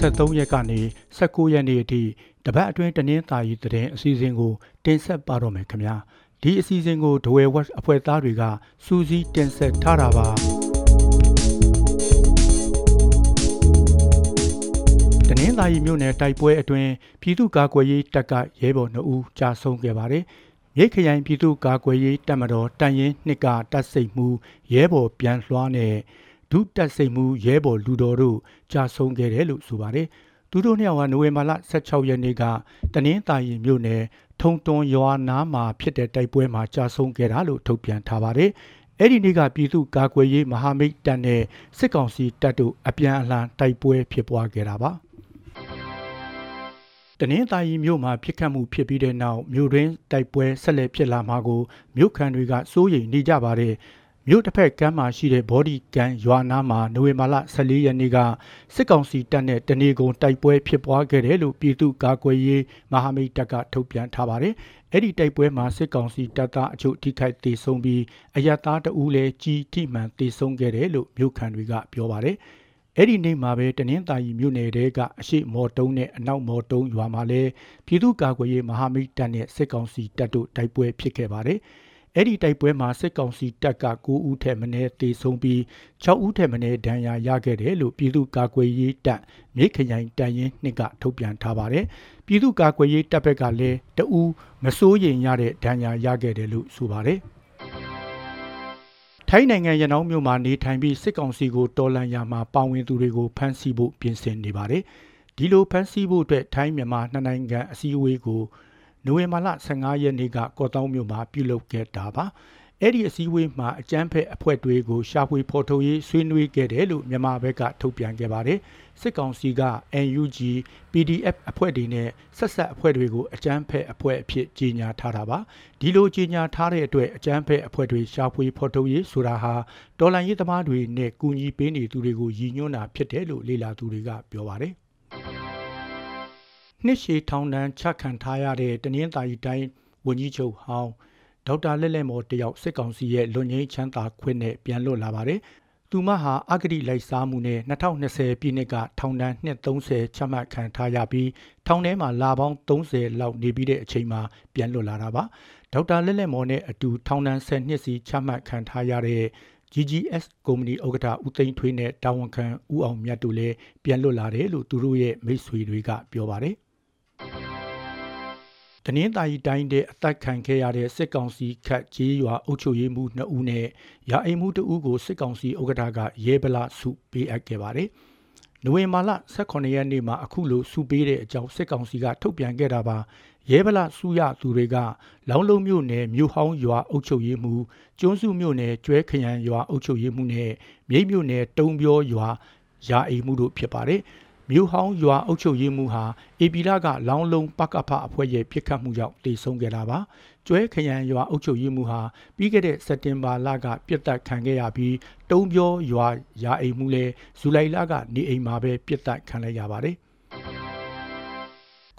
23ရက်ကနေ19ရက်နေ့အထိတပတ်အတွင်းတနင်္သာရီသတင်းအစီအစဉ်ကိုတင်ဆက်ပါတော့မယ်ခင်ဗျာဒီအစီအစဉ်ကိုဒဝဲဝက်အဖွဲ့သားတွေကစူးစီးတင်ဆက်ထားတာပါတနင်္သာရီမြို့နယ်တိုက်ပွဲအတွင်းပြည်သူ့ကာကွယ်ရေးတပ်ကရဲဘော်2ဦးကြာဆုံးခဲ့ပါတယ်မြိတ်ခရိုင်ပြည်သူ့ကာကွယ်ရေးတပ်မတော်တန်ရင်နှစ်ကတပ်စိတ်မှုရဲဘော်ပြန်လွှားနဲ့ ဒုတပ်စိတ်မှုရဲဘော်လူတော်တို့ကြာဆုံးခဲ့တယ်လို့ဆိုပါတယ်။သူတို့နှစ်ယောက်ကနိုဝင်ဘာလ16ရက်နေ့ကတနင်္သာရီမြို့နယ်ထုံတွန်ရွာနားမှာဖြစ်တဲ့တိုက်ပွဲမှာကြာဆုံးခဲ့တာလို့ထုတ်ပြန်ထားပါတယ်။အဲ့ဒီနေ့ကပြည်သူ့ကာကွယ်ရေးမဟာမိတ်တပ်နဲ့စစ်ကောင်စီတပ်တို့အပြန်အလှန်တိုက်ပွဲဖြစ်ပွားခဲ့တာပါ။တနင်္သာရီမြို့မှာဖြစ်ခတ်မှုဖြစ်ပြီးတဲ့နောက်မြို့တွင်းတိုက်ပွဲဆက်လက်ဖြစ်လာမှာကိုမြို့ခံတွေကစိုးရိမ်နေကြပါတယ်။ မြို့တစ်ဖက်ကမ်းမှာရှိတဲ့ဘော်ဒီကန်ရွာနားမှာနိုဝင်ဘာလ14ရက်နေ့ကစစ်ကောင်စီတပ်နဲ့တနေကုန်တိုက်ပွဲဖြစ်ပွားခဲ့တယ်လို့ပြည်သူ့ကာကွယ်ရေးမဟာမိတ်တပ်ကထုတ်ပြန်ထားပါတယ်။အဲ့ဒီတိုက်ပွဲမှာစစ်ကောင်စီတပ်သားအချို့ထိခိုက်ဒေဆုံးပြီးအရသားတအူးလည်းကြီးထိမှန်ဒေဆုံးခဲ့တယ်လို့မြို့ခံတွေကပြောပါတယ်။အဲ့ဒီနေ့မှာပဲတနင်္သာရီမြို့နယ်တဲကအရှိမော်တုံးနဲ့အနောက်မော်တုံးရွာမှာလည်းပြည်သူ့ကာကွယ်ရေးမဟာမိတ်တပ်နဲ့စစ်ကောင်စီတပ်တို့တိုက်ပွဲဖြစ်ခဲ့ပါတယ်။ အဲ့ဒီတိုက်ပွဲမှာစစ်ကောင်စီတပ်က9ဦးထက်မနည်းတေဆုံးပြီး6ဦးထက်မနည်းဒဏ်ရာရခဲ့တယ်လို့ပြည်သူ့ကာကွယ်ရေးတပ်မြိတ်ခရိုင်တန်ရင်နှစ်ကထုတ်ပြန်ထားပါတယ်။ပြည်သူ့ကာကွယ်ရေးတပ်ဘက်ကလည်းတအူးမစိုးရိမ်ရတဲ့ဒဏ်ရာရခဲ့တယ်လို့ဆိုပါတယ်။ထိုင်းနိုင်ငံရနောင်းမြို့မှာနေထိုင်ပြီးစစ်ကောင်စီကိုတော်လှန်ရာမှာပါဝင်သူတွေကိုဖမ်းဆီးဖို့ပြင်ဆင်နေပါတယ်။ဒီလိုဖမ်းဆီးဖို့အတွက်ထိုင်းမြန်မာနှစ်နိုင်ငံအစည်းအဝေးကို နိုဝင်ဘာလ15ရက်နေ့ကကော့တောင်းမြို့မှာပြုလုပ်ခဲ့တာပါအဲ့ဒီအစည်းအဝေးမှာအကြမ်းဖက်အဖွဲ့တွေကိုရှာဖွေဖော်ထုတ်ရေးဆွေးနွေးခဲ့တယ်လို့မြန်မာဘက်ကထုတ်ပြန်ခဲ့ပါတယ်စစ်ကောင်စီက NUG PDF အဖွဲ့တွေနဲ့ဆက်ဆက်အဖွဲ့တွေကိုအကြမ်းဖက်အဖွဲ့အဖြစ်ကြေညာထားတာပါဒီလိုကြေညာထားတဲ့အတွက်အကြမ်းဖက်အဖွဲ့တွေရှာဖွေဖော်ထုတ်ရေးဆိုတာဟာတော်လှန်ရေးသမားတွေနဲ့ကူညီပေးနေသူတွေကိုရည်ညွှန်းတာဖြစ်တယ်လို့လေ့လာသူတွေကပြောပါတယ် နှစ်ရှည်ထောင်ဒဏ်ချခံထားရတဲ့တနင်္သာရီတိုင်းဝန်ကြီးချုပ်ဟောင်းဒေါက်တာလက်လက်မော်တယောက်စစ်ကောင်စီရဲ့လွန်ငင်းချမ်းသာခွင့်နဲ့ပြန်လွတ်လာပါတယ်။သူမဟာအဂတိလိုက်စားမှုနဲ့2020ပြည့်နှစ်ကထောင်ဒဏ်230ချမှတ်ခံထားရပြီးထောင်ထဲမှာလာပေါင်း30လောက်နေပြီးတဲ့အချိန်မှာပြန်လွတ်လာတာပါ။ဒေါက်တာလက်လက်မော်နဲ့အတူထောင်ဒဏ်10နှစ်စီချမှတ်ခံထားရတဲ့ GGS ကုမ္ပဏီဥက္ကဋ္ဌဦးသိန်းထွေးနဲ့တာဝန်ခံဦးအောင်မြတ်တို့လည်းပြန်လွတ်လာတယ်လို့သူတို့ရဲ့မိတ်ဆွေတွေကပြောပါတယ်။ တနင်္သာရီတိုင်းတဲ့အသက်ခံခဲ့ရတဲ့စစ်ကောင်စီခတ်ကြေးရွာအုပ်ချုပ်ရေးမှူး2ဦးနဲ့ရာအိမ်မှူး2ဦးကိုစစ်ကောင်စီဥက္ကဋ္ဌကရဲဗလာစုပေးအပ်ခဲ့ပါတယ်။နိုဝင်ဘာလ18ရက်နေ့မှာအခုလိုစုပေးတဲ့အကြောင်းစစ်ကောင်စီကထုတ်ပြန်ခဲ့တာပါ။ရဲဗလာစုရသူတွေကလောင်းလုံးမြို့နယ်မြို့ဟောင်းရွာအုပ်ချုပ်ရေးမှူးကျွန်းစုမြို့နယ်ကျွဲခရံရွာအုပ်ချုပ်ရေးမှူးနဲ့မြိတ်မြို့နယ်တုံပြောရွာရာအိမ်မှူးတို့ဖြစ်ပါတယ်။ မြို့ဟောင်းရွာအုပ်ချုပ်ရေးမှူးဟာအေပီလာကလောင်းလုံးပကဖအဖွဲ့ရဲ့ပြစ်ခတ်မှုကြောင့်တေဆုံးခဲ့တာပါကျွဲခရံရွာအုပ်ချုပ်ရေးမှူးဟာပြီးခဲ့တဲ့စက်တင်ဘာလကပြစ်တက်ခံခဲ့ရပြီးတုံးပြောရွာရာအိမ်မှုလဲဇူလိုင်လကနေအိမ်မှာပဲပြစ်တက်ခံလိုက်ရပါတယ်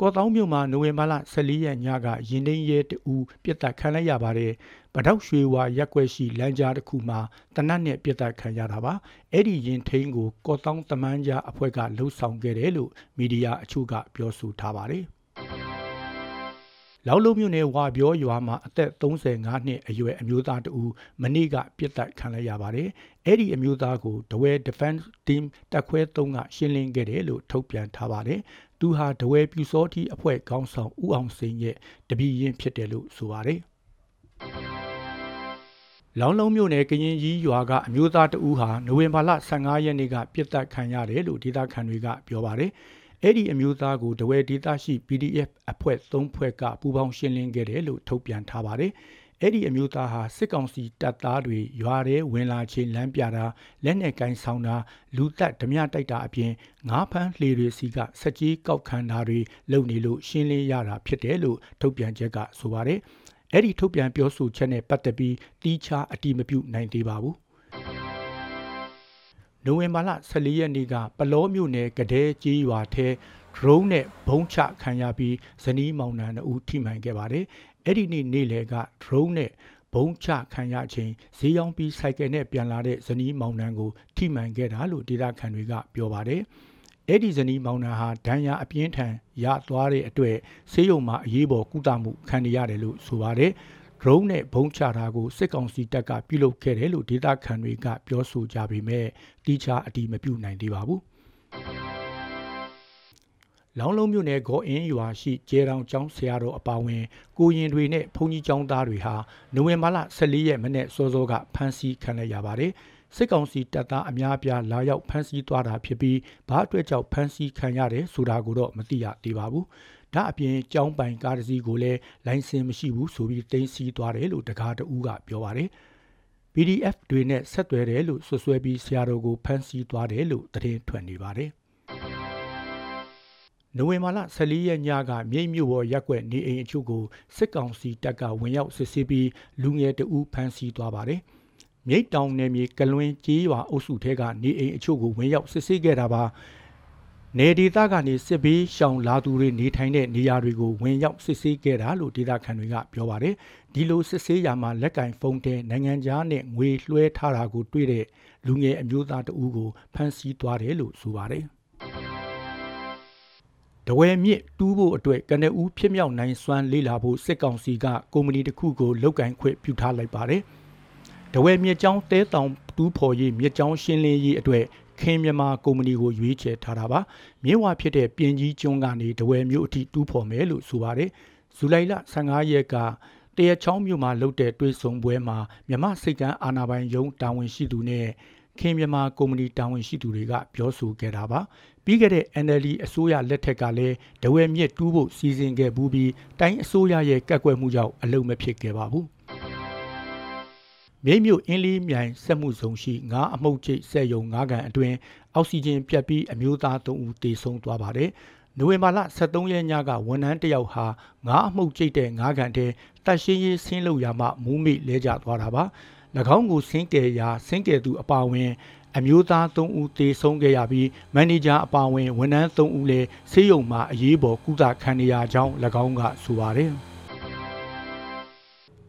ကော့တောင်းမြို့မှာနိုဝင်ဘာလ14ရက်ညကရင်နှင်းရဲတူပြစ်တက်ခံလိုက်ရပါတယ်။ပတောက်ရွှေဝါရက်ွက်ရှိလမ်းကြားတစ်ခုမှာတနတ်နဲ့ပြစ်တက်ခံရတာပါ။အဲ့ဒီရင်ထိန်ကိုကော့တောင်းတမန်ကြားအဖွဲ့ကလှုပ်ဆောင်ခဲ့တယ်လို့မီဒီယာအချို့ကပြောဆိုထားပါတယ်။ လောက်လုံးမြို့နယ်ဝါပြောရွာမှာအသက်35နှစ်အရွယ်အမျိုးသားတဦးမနေ့ကပြစ်တက်ခံလိုက်ရပါတယ်။အဲ့ဒီအမျိုးသားကိုဒဝဲ Defense Team တပ်ခွဲ3ကရှင်းလင်းခဲ့တယ်လို့ထုတ်ပြန်ထားပါတယ်။သူဟာဒဝဲပြူစောတိအဖွဲ့ခေါင်းဆောင်ဦးအောင်စိန်ရဲ့တပည့်ရင်းဖြစ်တယ်လို့ဆိုပါတယ်။လောင်းလုံးမြို့နယ်ကရင်ကြီးရွာကအမျိုးသားတဦးဟာနိုဝင်ဘာလ15ရက်နေ့ကပြစ်တက်ခံရတယ်လို့ဒေသခံတွေကပြောပါတယ်။ အဲ့ဒီအမျိုးသားကိုတဝဲဒေသရှိ PDF အဖွဲ့၃ဖွဲ့ကပူးပေါင်းရှင်းလင်းခဲ့တယ်လို့ထုတ်ပြန်ထားပါတယ်။အဲ့ဒီအမျိုးသားဟာစစ်ကောင်စီတပ်သားတွေရွာထဲဝင်လာခြင်းလမ်းပြတာလက်နက်ကင်ဆောင်တာလူသက်ဓမြတိုက်တာအပြင်ငါးဖမ်းလှေတွေစီကစက်ကြီးကောက်ခံတာတွေလုပ်နေလို့ရှင်းလင်းရတာဖြစ်တယ်လို့ထုတ်ပြန်ချက်ကဆိုပါတယ်။အဲ့ဒီထုတ်ပြန်ပြောဆိုချက်နဲ့ပတ်သက်ပြီးတီးခြားအတိမပြုနိုင်သေးပါဘူး။ နိုဝင်ဘာလ14ရက်နေ့ကပလောမြို့နယ်ကဒဲကြီးရွာထဲ drone နဲ့ဘုံချခံရပြီးဇနီးမောင်နှံတို့ထိမှန်ခဲ့ပါတယ်။အဲ့ဒီနေ့နေ့လယ်က drone နဲ့ဘုံချခံရခြင်းဈေးရောင်းပြီးစိုက်ကယ်နဲ့ပြန်လာတဲ့ဇနီးမောင်နှံကိုထိမှန်ခဲ့တာလို့ဒေသခံတွေကပြောပါတယ်။အဲ့ဒီဇနီးမောင်နှံဟာဒဏ်ရာအပြင်းထန်ရသွားတဲ့အတွက်ဆေးရုံမှာအရေးပေါ်ကုသမှုခံနေရတယ်လို့ဆိုပါတယ် ဒရုန်းနဲ့ဘုံချတာကိုစစ်ကောင်စီတပ်ကပြုလုပ်ခဲ့တယ်လို့ဒေသခံတွေကပြောဆိုကြပေမဲ့တိကျအတိမပြုနိုင်သေးပါဘူးလောင်းလုံးမြို့နယ်ဂေါ်အင်းရွာရှိကျေတောင်ကျောင်းဆရာတော်အပါဝင် ကိုရင်တွေနဲ့ဘုန်းကြီးကျောင်းသားတွေဟာနိုဝင်ဘာလ14ရက်မနေ့စောစောကဖမ်းဆီးခံလိုက်ရပါတယ်စစ်ကောင်စီတပ်သားအများအပြားလာရောက်ဖမ်းဆီးသွားတာဖြစ်ပြီးဘာအတွက်ကြောင့်ဖမ်းဆီးခံရတယ်ဆိုတာကိုတော့မသိရသေးပါဘူး။ ဒါအပြင်ကြောင်းပိုင်ကားတစ်စီးကိုလည်းလိုင်စင်မရှိဘူးဆိုပြီးတင်စီသွားတယ်လို့တကားတူကပြောပါတယ်။ PDF တွေနဲ့ဆက်သွယ်တယ်လို့ဆွဆွဲပြီးဆရာတော်ကိုဖမ်းဆီးသွားတယ်လို့သတင်းထွက်နေပါတယ်။နိုဝင်ဘာလ14ရက်ညကမြိတ်မြို့ပေါ်ရက်ွက်နေအိမ်အချို့ကိုစစ်ကောင်စီတပ်ကဝင်ရောက်စစ်ဆေးပြီးလူငယ်တအူးဖမ်းဆီးသွားပါတယ်။မြိတ်တောင်နယ်မြေကလွင်ကြေးရွာအုပ်စုထဲကနေအိမ်အချို့ကိုဝင်ရောက်စစ်ဆေးခဲ့တာပါ နေဒေသကနေစစ်ဘေးရှောင်လာသူတွေနေထိုင်တဲ့နေရာတွေကိုဝင်ရောက်စစ်ဆေးခဲ့တာလို့ဒေသခံတွေကပြောပါတယ်ဒီလိုစစ်ဆေးရာမှာလက်ကင်ဖုန်းထဲနိုင်ငံခြားနဲ့ငွေလွှဲထားတာကိုတွေ့တဲ့လူငယ်အမျိုးသားတဦးကိုဖမ်းဆီးသွားတယ်လို့ဆိုပါတယ်တဝဲမြစ်တူးဖို့အတွက်ကနဦးဖြစ်မြောက်နိုင်စွမ်းလေးလာဖို့စစ်ကောင်စီကကုမ္ပဏီတစ်ခုကိုလုတ်ကင်ခွင့်ပြုထားလိုက်ပါတယ်။တဝဲမြစ်ကြောင်းတဲတောင်တူးဖော်ရေးမြစ်ကြောင်းရှင်းလင်းရေးအတွက်ခင်မြန်မာကုမ္ပဏီကိုရွေးချယ်ထားတာပါမြင်းဝါဖြစ်တဲ့ပြင်ကြီးကျွန်းကနေတဝဲမြို့အထိတူးဖော်မယ်လို့ဆိုပါတယ်ဇူလိုင်လ15ရက်ကတရချောင်းမြို့မှာလုပ်တဲ့တွေ့ဆုံပွဲမှာမြမစိတ်ကန်းအာနာပိုင်ယုံတာဝန်ရှိသူနဲ့ခင်မြန်မာကုမ္ပဏီတာဝန်ရှိသူတွေကပြောဆိုခဲ့တာပါပြီးခဲ့တဲ့ NLD အစိုးရလက်ထက်ကလည်းဒဝဲမြစ်တူးဖို့စီစဉ်ခဲ့ပြီးတိုင်းအစိုးရရဲ့ကက်ကွက်မှုကြောင့်အလုံမဖြစ်ခဲ့ပါဘူး မြိတ်မြို့အင်းလီမြိုင်စက်မှုဇုံရှိငါးအမှုတ်ကျိတ်စက်ယုံငါးကန်အတွင်းအောက်ဆီဂျင်ပြတ်ပြီးအမျိုးသား3ဦးသေဆုံးသွားပါတယ်။နိုဝင်ဘာလ23ရက်ညကဝန်ထမ်းတယောက်ဟာငါးအမှုတ်ကျိတ်တဲ့ငါးကန်ထဲတပ်ရှင်းရေးဆင်းလို့ရမှမူးမိလဲကျသွားတာပါ။၎င်းကိုဆင်းကယ်ရာဆင်းကယ်သူအပါဝင်အမျိုးသား3ဦးသေဆုံးခဲ့ရပြီးမန်နေဂျာအပါဝင်ဝန်ထမ်း3ဦးလည်းဆေးရုံမှာအရေးပေါ်ကုသခံနေရကြောင်း၎င်းကဆိုပါတယ်။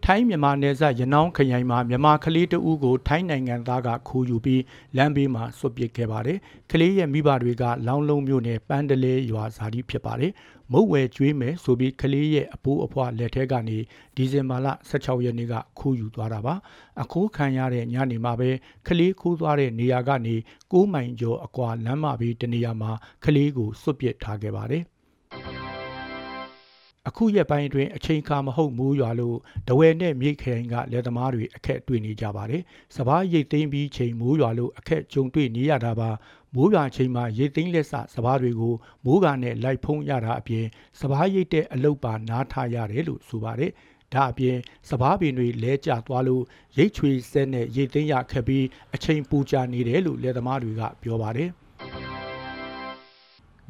ထိုင်းမြန်မာနယ်စပ်ရနောင်းခရိုင်မှာမြန်မာကလေးတဦးကိုထိုင်းနိုင်ငံသားကခိုးယူပြီးလမ်းဘေးမှာဆွတ်ပစ်ခဲ့ပါတယ်။ကလေးရဲ့မိဘတွေက လောင်းလုံးမြို့နယ်ပန်းတလဲရွာဇာတိဖြစ်ပါတယ်။မုတ်ဝဲကျွေးမယ်ဆိုပြီးကလေးရဲ့အဖိုးအဖွားလက်ထဲကနေဒီဇင်ဘာလ16ရက်နေ့ကခိုးယူသွားတာပါ။အခိုးခံရတဲ့ညနေမှာပဲကလေးခိုးသွားတဲ့နေရာကနေ6မိုင်ကျော်အကွာလမ်းမဘေးတနေရာမှာကလေးကိုဆွတ်ပစ်ထားခဲ့ပါတယ်။ အခုရက်ပိုင်းအတွင်းအချိန်အခါမဟုတ်မိုးရွာလို့တဝယ်နဲ့မြိတ်ခရိုင်ကလယ်သမားတွေအခက်တွေ့နေကြပါတယ်။စပားရိတ်သိမ်းပြီးချိန်မိုးရွာလို့အခက်ကြုံတွေ့နေရတာပါ။မိုးရွာချိန်မှာရိတ်သိမ်းလက်စစပားတွေကိုမိုးကနဲ့လိုက်ဖုံးရတာအပြင်စပားရိတ်တဲ့အလုပ်ပါနားထားရတယ်လို့ဆိုပါတယ်။ဒါအပြင်စပားပင်တွေလဲကျသွားလို့ရိတ်ချွေစက်နဲ့ရိတ်သိမ်းရခက်ပြီးအချိန်ပူကြနေတယ်လို့လယ်သမားတွေကပြောပါတယ်။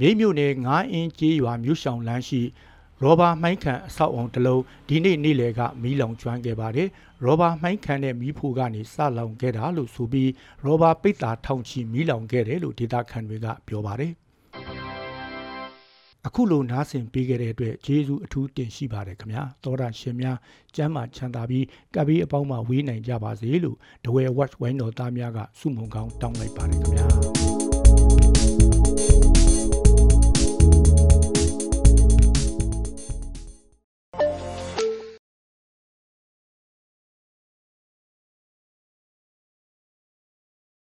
မြိတ်မြို့နယ်9အင်းကျေးရွာမြို့ဆောင်လမ်းရှိ ရောဘာမှိုင်းခံအဆောက်အုံတစ်လုံးဒီနေ့နေ့လယ်ကမီးလောင်ကျွမ်းခဲ့ပါတယ်။ရောဘာမှိုင်းခံတဲ့မီးဖိုကနေစလောင်ခဲ့တာလို့ဆိုပြီးရောဘာပိတ်တာထောင်ချီမီးလောင်ခဲ့တယ်လို့ဒေတာခန်တွေကပြောပါတယ်။အခုလိုနားဆင်ပေးခဲ့တဲ့အတွက်ဂျေဇူးအထူးတင်ရှိပါတယ်ခင်ဗျာသောတာရှင်များကျမ်းမာချမ်းသာပြီးကပ်ပြီးအပေါင်းမှာဝေးနိုင်ကြပါစေလို့ဒဝဲ watch ဝိုင်းတော်သားများကစုမုံကောင်းတောင်းလိုက်ပါတယ်ခင်ဗျာ